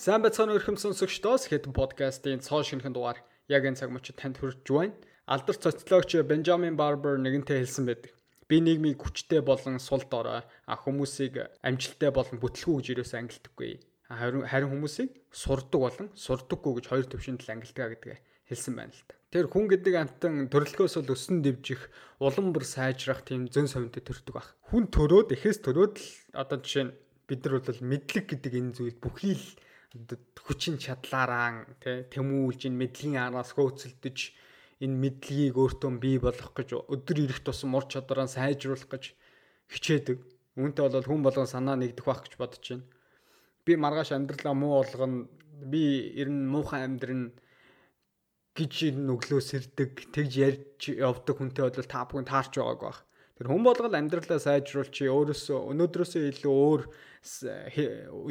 Сайн бацхан өрхөм сонсогчдоос хэд подкастын цоо шинхэн дугаар яг энэ цаг мөчид танд хүрч байна. Алдар социологч Бенджамин Барбер нэгэнтээ хэлсэн байдаг. Би нийгмийн хүчтэй болон сул дорой хүмүүсийг амжилттай болон бүтлгүй гэж юусоо ангилдаггүй. Харин хүмүүсийг сурдаг болон сурдаггүй гэж хоёр төвшөнд л ангилдаг гэдгээ хэлсэн байна л та. Тэр хүн гэдэг амтан төрөлхөөс л өсөн дэвжих улам бүр сайжрах тийм зөн совинтой төрдөг баг. Хүн төрөөд эхээс төрөөд л одоо жишээ нь бид нар бол мэдлэг гэдэг энэ зүйл бүхий л хүчин чадлаараа тий тэмүүлж энэ мэдлэгийн араас хөөцөлдөж энэ мэдлэгийг өөртөө бий болгох гэж өдөр ирэх тусам ур чадвараа сайжруулах гэж хичээдэг. Үүнтэй бол хүн болгон санаа нэгдэх байх гэж бодож байна. Би маргааш амьдралаа муу болгоно. Би ер нь муухан амьдрын гэж нүглөө сэрдэг тэгж ярьж явдаг хүнтэй бол та бүхэн таарч байгааг баг. Тэр хүн болгол амьдралаа сайжруулах чи өөрөөсөө өнөөдрөөсөө илүү өөр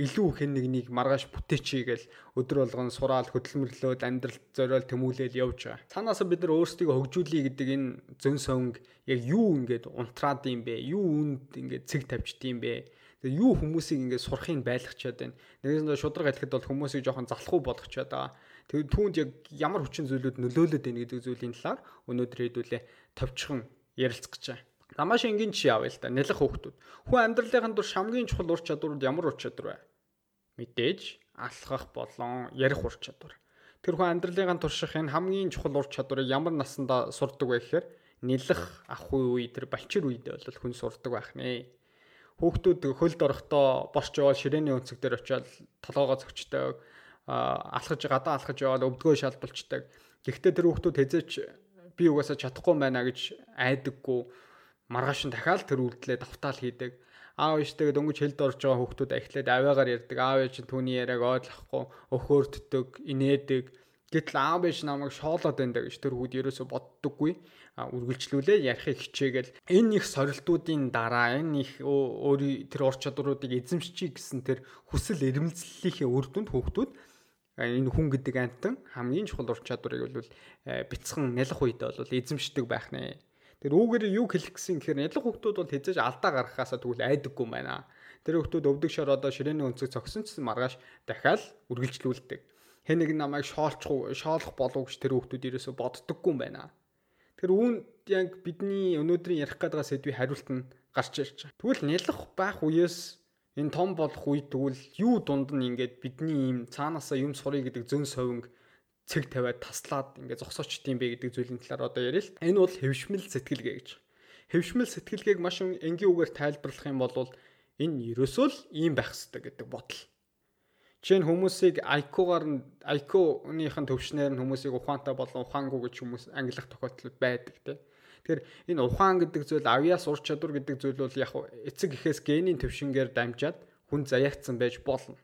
илүү хэн нэгнийг маргааш бүтээчий гэл өдөр болгон сураал хөдөлмөрлөөд амьдралд зориул тэмүүлэл явж байгаа. Цаанаас бид нар өөрсдийгөө хөгжүүлэе гэдэг энэ зөн совинг яг юу ингээд унтраад юм бэ? Юу үүнд ингээд цэг тавьчд юм бэ? Тэгээ юу хүмүүсийг ингээд сурахыг байлгачаад байна. Нэгээс нь шудраг хэлэхэд бол хүмүүсийг жоохон залхуу болгочоод байгаа. Тэгээд түүнд яг ямар хүчин зүйлүүд нөлөөлөд байна гэдэг зүйлийн талаар өнөөдөр хэдүүлээ товчхон ярилцах гэж байна. Намааш энгийн жишээ авъя л та. Нялх хүүхдүүд. Хүн амьдралын дур шамгийн чухал ур чадварууд ямар ур чадвар вэ? Мэдээж алхах болон ярих ур чадвар. Тэр хүн амьдралын турших энэ хамгийн чухал ур чадварыг ямар насндаа сурдаг вэ гэхээр нэлэх ахуй үе тэр балчир үед бол хүн сурдаг байх нэ. Хүүхдүүд хөлд орохдоо борч яваад ширээний өнцөг дээр очиад толгоогоо зөгчдөг алхаж гадаа алхаж яваад өвдгөө шалбалцдаг. Гэхдээ тэр хүүхдүүд хязээч би угаасаа чадахгүй байна гэж айдаггүй. Маргааш нь дахиад тэр үйлдэлээ давтаал хийдэг. Аав ээжтэйгээ дөнгөж хэлд орж байгаа хүүхдүүд ахилаад аваагаар ярьдаг. Аав ээж нь түүний яриаг ойлгохгүй, өхөөрддөг, инээдэг. Гэтэл аав ээж намайг шоолоод байна гэж тэр хүүхд ерөөсө боддоггүй. үргэлжлүүлээ ярихыг хичээгээл энэ их сорилтуудын дараа энэ их өөрийн тэр ур чадваруудыг эзэмшчихье гэсэн тэр хүсэл эрмэлзлийнхээ үр дүнд хүүхдүүд энэ хүн гэдэг антан хамгийн чухал ур чадварыг бол бяцхан нялх үед бол эзэмшдэг байх нэ. Тэр үүгээр юу хэлэх гэсэн гэхээр нялх хүмүүс бол хязээж алдаа гаргахаасаа тэгвэл айдаггүй байна. Тэр хүмүүс өвдөг шороо ширээний өнцөг цогсон ч маргааш дахиад үргэлжлүүлдэг. Хэн нэг намайг шоолчих шоолох болов гэж тэр хүмүүс ерөөсө боддоггүй юм байна. Тэр үүнд яг бидний өнөөдрийн ярих гэдэг сэдвийн хариулт нь гарч ирж байгаа. Тэгвэл нялх байх үеэс энэ том болох үед тэгвэл юу дунд нь ингээд бидний ийм цаанаасаа юм сурыг гэдэг зөн совинг цэг тавиад таслаад ингээд зогсоочт юм бэ гэдэг зүйлийн талаар одоо ярил л. Энэ бол хөвшмөл сэтгэлгээ гэж. Хөвшмөл сэтгэлгээг маш энгийн үгээр тайлбарлах юм бол энэ ерөөсөө л ийм байх хэрэгтэй гэдэг бодол. Жишээ нь хүмүүсийг IQ-гаар нь IQ-ныхын төвшнээр нь хүмүүсийг ухаантай болон ухаангүй гэж хүмүүс ангилах тохиолдол байдаг тийм. Тэгэхээр энэ ухаан гэдэг зүйл авьяас ур чадвар гэдэг зүйл бол яг эцэг эхээс генийн төвшингээр дамжаад хүн заяагцсан байж болно.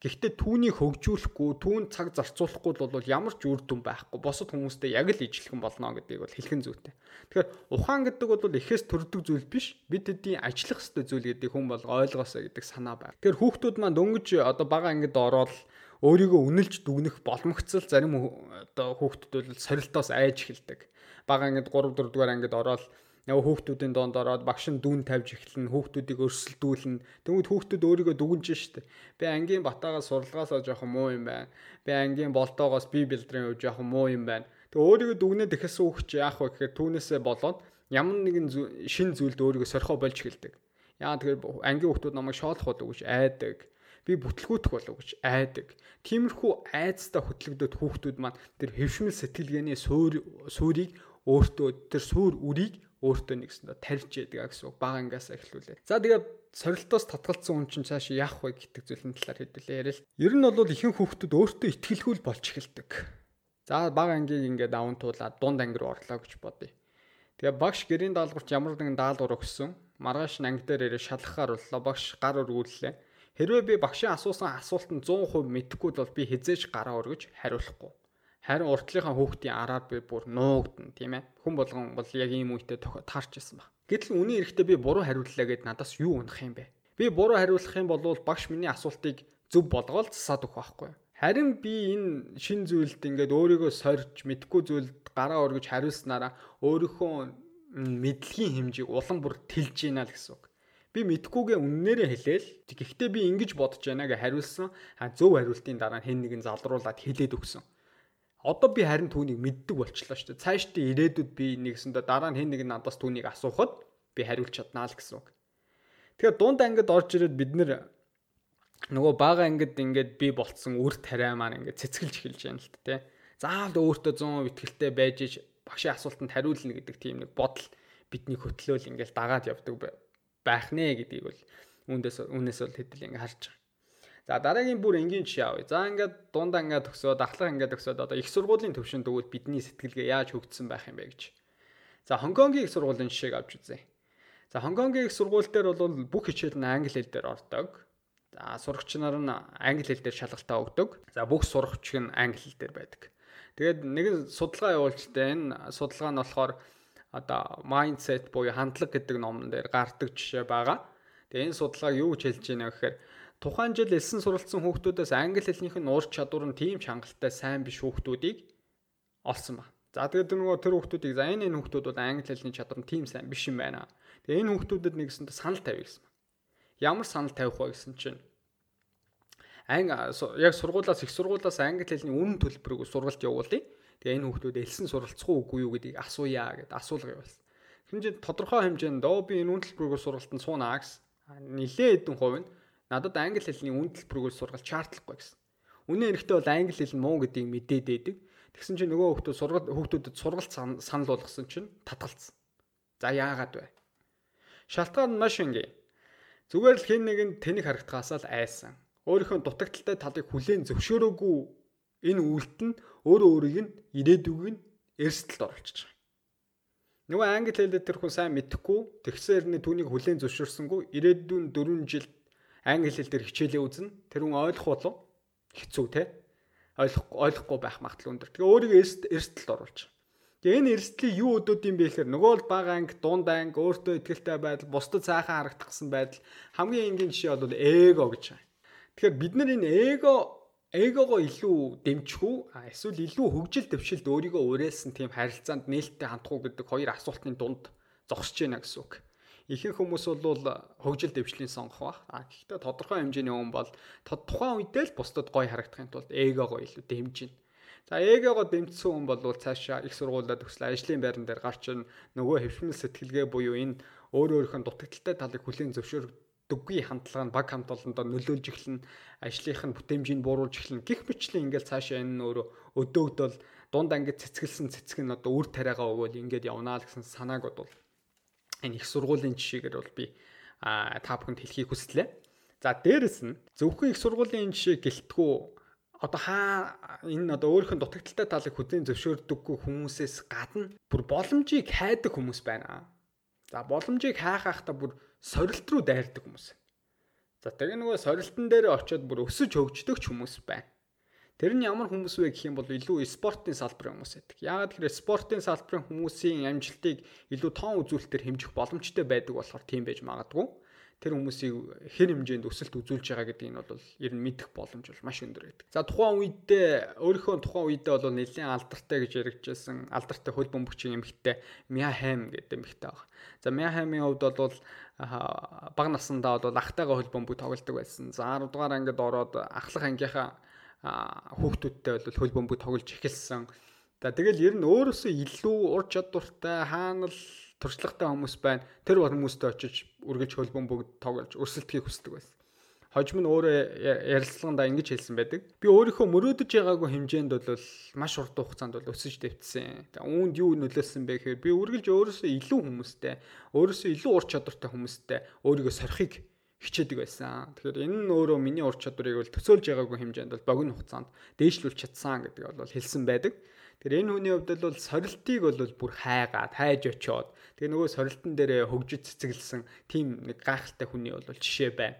Гэхдээ түүнийг хөгжүүлэхгүй, түүнд цаг зарцуулахгүй бол ямар ч үр дүн байхгүй. Босод хүмүүстэй яг л ижлэхэн болно гэдгийг бол хэлхэн зүйтэй. Тэгэхээр ухаан гэдэг бол эхээс төрдөг зүйл биш. Бид хэдийн ажиллах ёстой зүйл гэдэг хүн бол ойлгоосоо гэдэг санаа байна. Тэгэхээр хүүхдүүд маань дөнгөж одоо бага ангид ороод өөрийгөө үнэлж дүгнэх боломгцол зарим одоо хүүхдүүд бол сорилтоос айж эхэлдэг бага ангид 3 4 дугаар ангид ороод нөгөө хүүхдүүдийн донд ороод багш нь дүүн тавьж эхэлнэ хүүхдүүдийг өрсөлдүүлнэ. Тэгвэл хүүхдүүд өөрийгөө дүгнж штэ. Би ангийн батаагаас сурлагаасаа жоохон муу юм байна. Би ангийн болтоогоос би бэлдрийн үе жоохон муу юм байна. Тэг өөрийгөө дүгнээд ихсэн хүүхч яах вэ гэхээр түүнээсээ болоод ямар нэгэн шин зүйлд өөрийгөө сорхоо болж эхэлдэг. Яа тэгэхээр ангийн хүүхдүүд намайг шоолох болов гэж айдаг. Би бүтлгүүтэх болов гэж айдаг. Тиймэрхүү айцтай хөтлөгдөд хүүхдүүд маань тэр хөвшмөл сэтгэлгээний суур суурийг өөртөө тэр суур үрийг өөртөө нэгсэндээ тарьж яадаг гэсэн үг бага ангаас эхлүүлээ. За тэгээ сорилтоос татгалцсан хүн чинь цааш яах вэ гэдэг зүйлийн талаар хэдүүлээ ярил. Ер нь бол ихэнх хүүхдүүд өөртөө ихтгэлгүй болж эхэлдэг. За бага ангийг ингээд даван туулаад дунд анги руу орлоо гэж бодъё. Тэгээ багш гэрийн даалгаварт ямар нэгэн даалгавар өгсөн. Маргааш нь анги дээр ирээ шалгахаар боллоо. Багш гар өргүүллээ. Хэрвээ би багшийн асуусан асуултанд 100% мэдэхгүй бол би хизээж гараа өргөж хариулахгүй. Харин уртлынхаа хүүхдийн араар би бүр нуугдана тийм ээ. Хүн болгон бол яг ийм үедээ таарч ирсэн баг. Гэтэл үний эрэхтээ би буруу хариуллаа гэд надаас юу унах юм бэ? Би буруу хариулах юм бол багш миний асуултыг зөв болгоод засаад өгөх байхгүй. Харин би энэ шин зүйлд ингээд өөрийгөө сорж мэдхгүй зүйлд гараа өргөж хариулснараа өөрийнхөө мэдлэгийн хэмжээг улам бүр тэлж ийна л гэсэн үг. Би мэдхгүйгээ үннээрээ хэлээл. Гэхдээ би ингэж бодож байна гэж хариулсан. А зөв хариултын дараа хэн нэгэн залруулад хэлээд өгсөн. Одоо би харин түүнийг мэддэг болчлоо шүү дээ. Цаашдаа ирээдүйд би нэгсэндээ дараа нь хэн нэгэн надаас түүнийг асуухад би хариулж чаднаа л гэсэн үг. Тэгэхээр дунд ангид орж ирээд бид нэр нөгөө бага ангид ингээд би болцсон үр тариа маань ингээд цэцгэлж эхэлж байна л тэ. Заавал өөртөө 100% ихтэй байж ич багшийн асуултанд хариулна гэдэг тийм нэг бодол бидний хөтлөөл ингээд дагаад явдаг байх нэ гэдгийг бол үүнээс үүнээс бол хэдэл ингээд харж байгаа. За дараагийн бүр энгийн жишээ авъя. За ингээд дунд ангиа төгсөөд ахлах ангиа төгсөөд одоо их сургуулийн төвшөнд өгвөл бидний сэтгэлгээ яаж хөгжсөн байх юм бэ гэж. За Хонконгийн их сургуулийн жишээг авч үзье. За Хонконгийн их сургууль дээр бол бүх хичээл нь англи хэл дээр ордог. За сурагч нар нь англи хэл дээр шалгалтаа өгдөг. За бүх сурагч нь англи хэл дээр байдаг. Тэгээд нэгэн судалгаа явуулжтэй энэ судалгаа нь болохоор одоо mindset буюу хандлага гэдэг номон дээр гардаг жишээ байгаа. Тэгээ энэ судалгаа юу гэж хэлж байна гэхээр тухайн жил элсэн суралцсан хүүхдүүдээс англи хэлнийх нь ур чадвар нь тийм чангалтай сайн биш хүүхдүүдийг олсон ба. За тэгээд нөгөө тэр хүүхдүүдийг за энэ энэ хүүхдүүд бол англи хэлний чадвар нь тийм сайн биш юм байна. Тэгээ энэ хүүхдүүдэд нэгсэндээ санал тавья гэсэн Ямар санал тавих вэ гэсэн чинь анги яг сургуулаас их сургуулаас англи хэлний үнэн төлбөрөөр сургалт явуулъя. Тэгээ энэ хүүхдүүд элсэн суралцах уугүй юу гэдгийг асууя гэд асуулга явуулсан. Хэмжээ тодорхой хэмжээнд оо би энэ үнэн төлбөрөөр сургалтанд суунаа гэсэн. Нилээ хэдэн хувь нь надад англи хэлний үнэн төлбөрөөр сургалт шаардлагагүй гэсэн. Үнэн эрэхтэй бол англи хэл нь муу гэдгийг мэдээд байдаг. Тэгсэн чинь нөгөө хүүхдүүд сургалт хүүхдүүдэд сургалт санал болгосон чинь татгалцсан. За яагаад вэ? Шалтгаан нь маш энгийн. Зүгээр л хэн нэгэн тэнийг харагдахаас л айсан. Өөрийнхөө дутагдaltaй талыг хүлээн зөвшөөрөөгүй энэ үйлдэл нь өөрөө өөрийг нь ирээдүг нь эрсдэлд оруулчих. Нөгөө англи хэлээр тэр хүн сайн мэдэхгүй тэгсээр нь түүнийг хүлээн зөвшөөрсөнгүй ирээдүйн 4 жил англи хэл дээр хичээлээ үзнэ. Тэр хүн ойлгох болов хэцүү те. Ойлгохгүй ойлгохгүй байх магадлал өндөр. Тэгээ өөрийгөө эрсдэлд оруулчих. Тэгээ энэ эрсдлийн юу өдөөд юм бэ гэхээр нөгөө л бага анги, дунд анги, өөртөө ихтэй байдал, бусдад сайхан харагдахсан байдал хамгийн энгийн жишээ бол эго гэж байна. Тэгэхээр бид нар энэ эго эгого илүү дэмжих үү эсвэл илүү хөгжил дэвшилд өөрийгөө уриалсан тийм харилцаанд нээлттэй хандах уу гэдэг хоёр асуултын дунд зогсож байна гэсэн үг. Ихэнх хүмүүс бол хөгжил дэвшлийн сонгох баг. А гэхдээ тодорхой хэмжээний хүн бол тухайн үедээ л бусдад гоё харагдахын тулд эгого илүү дэмжинэ. За эгого дэмжсэн хүн бол цаашаа их сургуулиуд төгсөл ажлын байран дээр гарч ин нөгөө хөвшмөл сэтгэлгээ буюу энэ өөр өөрийнхөө дутагдaltaй талыг хүлээн зөвшөөрдөггүй хандлага нь баг хамт олондоо нөлөөлж эхлэн ажлынх нь бүтээмжийг бууруулж эхлэн гих мэтлэн ингээл цаашаа энэ өөрөө өдөөгдөл дунд ангид цэцгэлсэн цэцэг нь одоо үр тариагаа өгөөл ингээд явнаа гэсэн санааг бодвол энэ их сургуулийн жишээгээр бол би та бүхэнд хэлхийг хүслээ. За дээрэс нь зөвхөн их сургуулийн жишээ гэлтгүү одоо хаа энэ одоо өөрийнх нь дутагдaltaй талыг хөдөлгөөн зөвшөөрдөггүй хүмүүсээс гадна бүр боломжийг хайдаг хүмүүс байна. За боломжийг хайхаахта бүр сорилт руу дайрдаг хүмүүс. За тэгээ нөгөө сорилтын дээр очиод бүр өсөж хөгждөг ч хүмүүс байна. Тэр нь ямар хүмүүс вэ гэх юм бол илүү спортын салбарын хүмүүс байдаг. Яагаад гэхээр спортын салбарын хүмүүсийн амжилтыг илүү тоон үзүүлэлтээр хэмжих боломжтой байдаг болохоор тийм байж магадгүй тэр хүмүүсийг хэн хэмжээнд өсөлт үзүүлж байгаа гэдэг нь бол ер нь мэдэх боломж бол маш өндөр байдаг. За тухайн үедээ өөрийнхөө тухайн үедээ бол нэлээд алдартай гэж яригдчихсэн алдартай хөл бөмбөгчийн эмэгтэй Мя Хайм гэдэг эмэгтэй баг. За Мя Хаймын хувьд бол баг насандаа бол ахтайгаа хөл бөмбөг тоглодог байсан. За 10 дугаар ангид ороод ахлах ангийнхаа хүүхдүүдтэй бол хөл бөмбөг тоглож эхэлсэн. За тэгэл ер нь өөрөөсөө илүү ур чадвартай хаанал туршлагатай хүмүүс байна. Тэр хүмүүстэй очиж үргэлж хөлбөм бүгд тоглож өрсөлдөхийг хүсдэг байсан. Хожим нь өөрөө ярилцлагандаа ингэж хэлсэн байдаг. Би өөрийнхөө мөрөөдөж байгаагүй хэмжээнд бол маш урт хугацаанд бол өсөж дэвтсэн. Үүнд юу нөлөөлсөн бэ гэхээр би үргэлж өөрөөсөө илүү хүмүүстэй, өөрөөсөө илүү ур чадвартай хүмүүстэй өөрийгөө сорихыг хичээдэг байсан. Тэгэхээр энэ нь өөрөө миний ур чадварыг бол төсөөлж байгаагүй хэмжээнд бол богино хугацаанд дээшлүүлж чадсан гэдэг бол хэлсэн байдаг. Тэгэхээр энэ хүний хувьд бол сорилтыг бол бүр хайгаад, хайж очиод тэгээ нөгөө сорилтын дээр хөгжиж цэцгэлсэн тийм нэг гайхалтай хүний бол жишээ байна.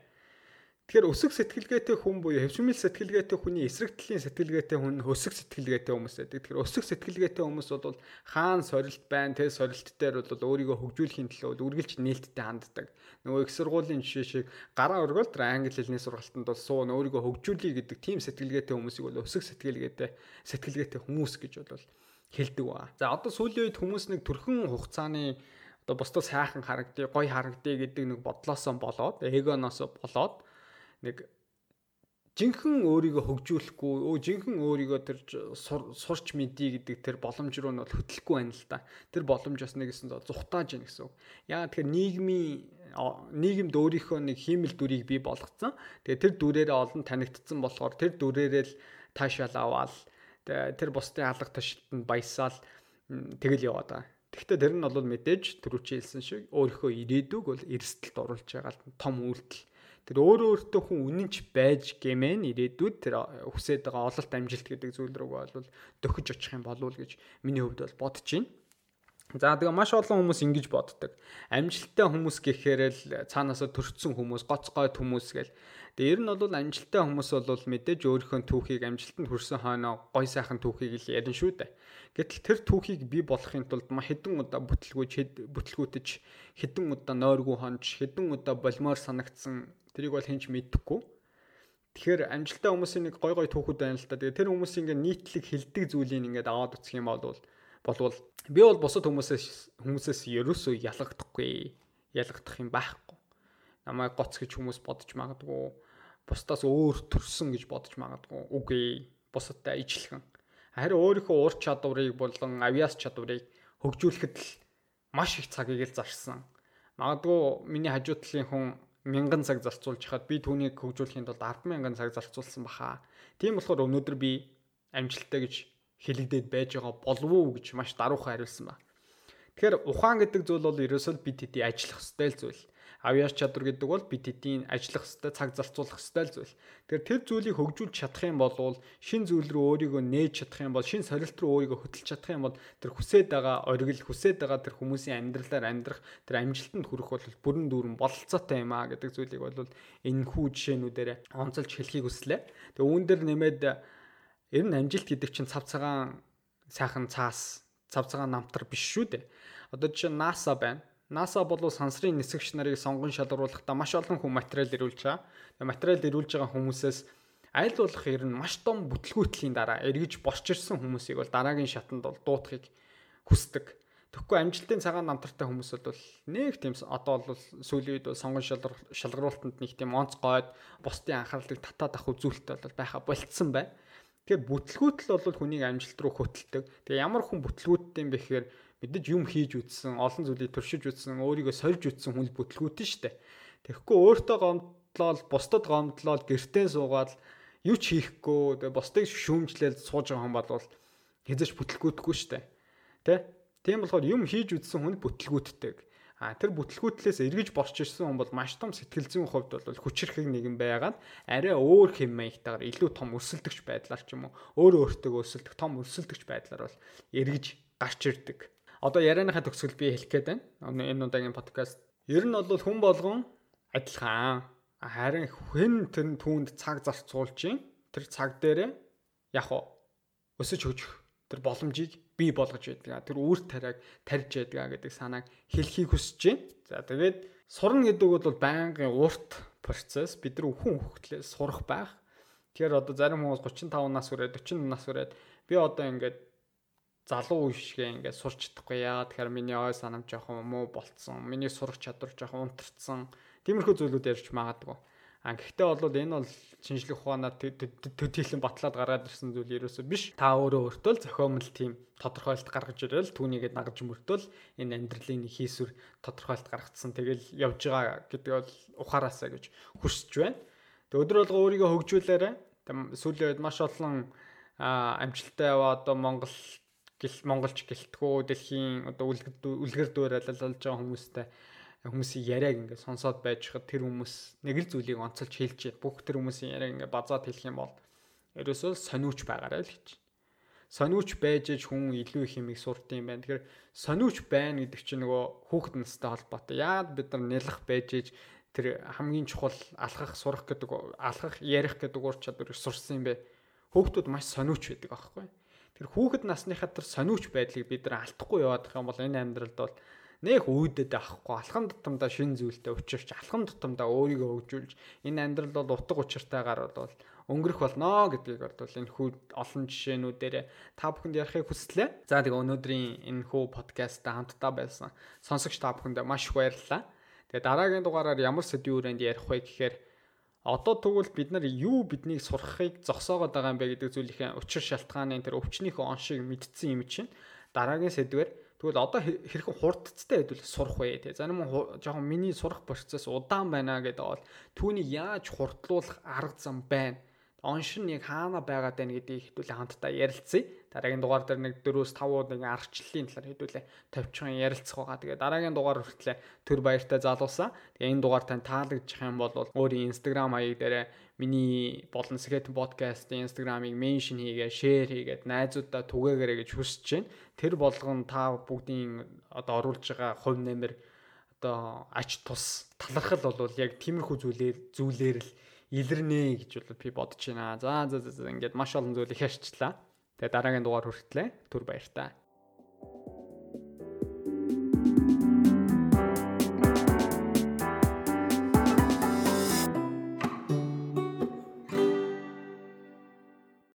Тэгэхээр өсөг сэтгэлгээтэй хүн буюу хөвшмөл сэтгэлгээтэй хүний эсрэг талын сэтгэлгээтэй хүн өсөг сэтгэлгээтэй хүмүүс байдаг. Тэгэхээр өсөг сэтгэлгээтэй хүмүүс бол хаан сорилт байна, тэ сорилт дээр бол өөрийгөө хөгжүүлэхийн төлөө үргэлж нээлттэй ханддаг. Нөгөө их сургуулийн жишээ шиг гараа өргөөл тэр англи хэлний сургалтанд бол суун өөрийгөө хөгжүүлье гэдэг тийм сэтгэлгээтэй хүмүүсийг бол өсөг сэтгэлгээтэй сэтгэлгээтэй хүмүүс гэж бол хэлдэг ба. За одоо сүүлийн үед хүмүүс нэг төрхөн хугацааны одоо бусдад сайхан харагдъя, гоё харагдъя гэдэг нэг бодлоосоо болоод, эгоноос болоод нэг жинхэнэ өөрийгөө хөгжүүлэхгүй, өө жинхэнэ өөрийгөө тэр сурч мэдий гэдэг тэр боломж руу нь бол хөтлөхгүй байна л да. Тэр боломж бас нэгсэн зүхтааж ийн гэсэн үг. Яа тэгэхээр нийгмийн нийгэмд өөрийнхөө нэг хиймэл дүрийг бий болгоцсон. Тэгээ тэр дүрээрээ олон танигдсан болохоор тэр дүрээрээ л таашаал аваад тэр бусдын алга ташилтанд баясаал тэгэл яваад байгаа. Гэхдээ тэр нь бол мэдээж түрүүчийн хэлсэн шиг өөрийнхөө ирээдүг бол эрсдэлд оруулж байгаа том үйлдэл тэр өөрөө өөртөө хүн үнэнч байж гэмээр ирээдүйд тэр хүсэж байгаа ололт амжилт гэдэг зүйл рүү бол дөхөж очих юм болов уу гэж миний хувьд бол бодож байна. За тэгээ маш олон хүмүүс ингэж боддог. Амжилттай хүмүүс гэхээр л цаанаасаа төрчихсөн хүмүүс, гоц гойд хүмүүс гэл. Тэгээ ер нь бол амжилттай хүмүүс бол мэдээж өөрийнхөө түүхийг амжилтанд хүрсэн хойноо гой сайхан түүхийг л ярина шүү дээ. Гэтэл тэр түүхийг бий болохын тулд ма хэдэн удаа бүтлгүүж бүтлгүүтэж хэдэн удаа нойргүй хонж хэдэн удаа болмоор санагдсан Тэрийг бол хинч мэдхгүй. Тэгэхээр амжилттай хүмүүсийн нэг гой гой түүхүүд байна л та. Тэгээ тэр хүмүүсийн ингээ нийтлэг хилдэг зүйлийг ингээд аваад үсэх юм бол болвол би бол бусад хүмүүсээс хүмүүсээс ерөөсөө ялгагдахгүй. Ялгагдах юм байхгүй. Намайг гоц гэж хүмүүс бодож магадгүй. Бусдаас өөр төрсөн гэж бодож магадгүй. Үгүй. Бусадтай ижилхэн. Харин өөрийнхөө ур чадварыг болон авиас чадварыг хөгжүүлэхэд л маш их цагийг л зарсан. Магадгүй миний хажуу талын хүн мянган цаг зарцуулж хаад би түүнийг хөгжүүлэхийн тулд 100000 цаг зарцуулсан баха. Тийм болохоор өнөөдөр би амжилттай гэж хэлэгдээд байж байгаа болов уу гэж маш даруухан хариулсан ба. Тэгэхээр ухаан гэдэг зүйл бол ерөөсөө бид хэдий ажиллах ёстой зүйл авьяас чадвар гэдэг бол бид эдийн ажиллах хэвээр цаг зарцуулах хэвээр зүйл. Тэгэхээр тэр зүйлийг хөгжүүлж чадах юм бол шин зүйл рүү өөрийгөө нээж чадах юм бол шин сорилт руу өөрийгөө хөтлж чадах юм бол тэр хүсээд байгаа оргил хүсээд байгаа тэр хүмүүсийн амьдралаар амьдрах тэр амжилтанд хүрэх бол бүрэн дүүрэн бололцоотой юм аа гэдэг зүйлийг бол энэ хүү жишээнүүдээр онцолж хэлхийг хүслээ. Тэгээ үүн дээр нэмээд ер нь амжилт гэдэг чинь цав цагаан сайхан цаас цав цагаан намтар биш шүү дээ. Одоо жишээ NASA байна. NASA бол сансрын нисгч нарыг сонгон шалгаруулахдаа маш олон хүн материал ирүүлж байгаа. Материал ирүүлж байгаа хүмүүсээс аль болох ер нь маш том бүтлгүүтлийн дараа эргэж босч ирсэн хүмүүсийг бол дараагийн шатанд бол дуутахыг хүсдэг. Тэгэхгүй амжилтын цагаан намтартай хүмүүс бол нэг тийм одоо бол сүүлийн үед бол сонгон шалгаруулалтанд нэг тийм онц гойд бусдын анхаарлыг татаад авах үзүүлэлт бол байха болцсон бай. Тэгэхээр бүтлгүүтэл бол хүнийг амжилт руу хөтэлдэг. Тэгээ ямар хүн бүтлгүүттэй юм бэ гэхээр мэдээж юм хийж үтсэн, олон зүйлийг туршиж үтсэн, өөрийгөө сольж үтсэн хүн л бүтлгүүтэн штэ. Тэгэхгүй өөртөө гомдлол, бусдад гомдлол, гэртээ суугаад юу ч хийхгүй, бусдыг шүүмжлээл сууж байгаа хүн бол хэзээч бүтлгүүтэхгүй штэ. Тэ? Тийм болохоор юм хийж үтсэн хүн бүтлгүүтдэг. А тэр бүтлгүүтлээс эргэж борч ирсэн хүн бол маш том сэтгэл зүйн хувьд бол хүчрхэг нэгэн байгаад арай өөр хэм маягтайгаар илүү том өрсөлдөгч байдлаар ч юм уу өөр өөртөө өрсөлдөх том өрсөлдөгч байдлаар бол эргэж гарч ирдэг одоо ярианыхаа төгсгөл би хэлэх гээд байна. Энэ удаагийн подкаст. Ер нь бол хүн болгон адилхан. Харин хэн тэр түүнд цаг зарцуулж тэр цаг дээрээ яг өсөж хөгжих тэр боломжийг бий болгож байдаг. Тэр үр тариаг тарьж байдаг гэдэг санааг хэлхийг хүсэж байна. За тэгээд сурна гэдэг бол байнгын урт процесс. Бид нар хүн хөвгтлээс сурах байх. Тэгэхээр одоо зарим хүмүүс 35 нас хүрээд 40 нас хүрээд би одоо ингээд залуу үе шигээ ингээд сурч чадахгүй яа. Тэгэхээр миний ой санам жоохон муу болцсон. Миний сурах чадвар жоохон унтарсан. Тиймэрхүү зүйлүүд ярьж магадгүй. А гэхдээ бол энэ бол шинжлэх ухаанаар төдийлөн батлаад гаргаад ирсэн зүйл ерөөсөө биш. Та өөрөө өөртөө л зохиомл тийм тодорхойлт гаргаж ирэл түүнийгээ дагаж мөртөл энэ амьдралын хийсвэр тодорхойлт гаргацсан. Тэгэл явж байгаа гэдэг бол ухаараасаа гэж хүсэж байна. Тэг өдөр болго өөрийгөө хөгжүүлээрэ сүүлийн үед маш олон амжилттай яваа одоо Монгол гэл монголч гэлтгүү дэлхийн одоо үлгэр дуур алалж байгаа хүмүүстэй хүмүүсийн яриаг ингээд сонсоод байж хад тэр хүмүүс нэг л зүйлийг онцолж хэлж бүх тэр хүмүүсийн яриаг ингээд базаад хэлэх юм бол ерөөсөө сониуч байгаарай л гэж. Сониуч байж аж хүн илүү их юмыг сурд юм байна. Тэгэхээр сониуч байна гэдэг чинь нөгөө хүүхэд настай холбоотой. Яад бид нар нялх байж аж тэр хамгийн чухал алхах сурах гэдэг алхах ярих гэдэг ур чадварыг сурсан юм бэ. Хүүхдүүд маш сониуч байдаг аахгүй тэр хүүхэд насныхаа тэр сониуч байдлыг бид нар алдахгүй яваад их юм бол энэ амьдралд бол нэх үйдэд авахгүй алхам тутамдаа шин зүйлтэй учирч алхам тутамдаа өөрийгөө хөгжүүлж энэ амьдрал бол утга учиртайгаар бол өнгөрөх болно гэдгийг бол энэ хүү олон жишээнүүдээр та бүхэнд ярихыг хүслээ. За тэгээ өнөөдрийн энэ хүү подкастта хамтдаа байсан сонсогч та бүхэнд маш их баярлалаа. Тэгээ дараагийн дугаараар ямар сэдвүүрэнд ярих вэ гэхээр одоо тэгвэл бид нар юу биднийг сурахыг зогсоогоод байгаа юм бэ гэдэг зүйлийн учир шалтгааны тэр өвчнийхөө он шиг мэдсэн юм чинь дараагийн сэдвэр. Тэгвэл одоо хэрхэн хурдцтай хэдүүл сурах вэ те? Зарим жоохон миний сурах процесс удаан байна гэдэг бол түүнийг яаж хурдлуулах арга зам байна оншин яг хаана байгаад байна гэдгийг хэдүүлээ хамтдаа ярилцъя. Дараагийн дугаар дээр нэг 4-5 нэг арчлалын талаар хэдүүлээ тавьчихсан ярилцах байгаа. Тэгээ дараагийн дугаар хүртлээ төр баяртай залуусаа. Тэгээ энэ дугаар тань таалагдчих юм бол өөрийн Instagram хаяг дээр миний болон Skate podcast-ийн Instagram-ыг меншн хийгээ, шеэр хийгээд найзуудаа түгээгээрэй гэж хүсэж байна. Тэр болгон та бүгдийн одоо оруулж байгаа хувь нэмэр одоо ач тус талархал бол яг тиймэрхүү зүйлээр зүйлээр л илэрнэ гэж бол би бодож байна. За за за ингээд маш олон зүйлийг ярьчлаа. Тэгээ дараагийн дугаар хүртлээ. Түр баяр та.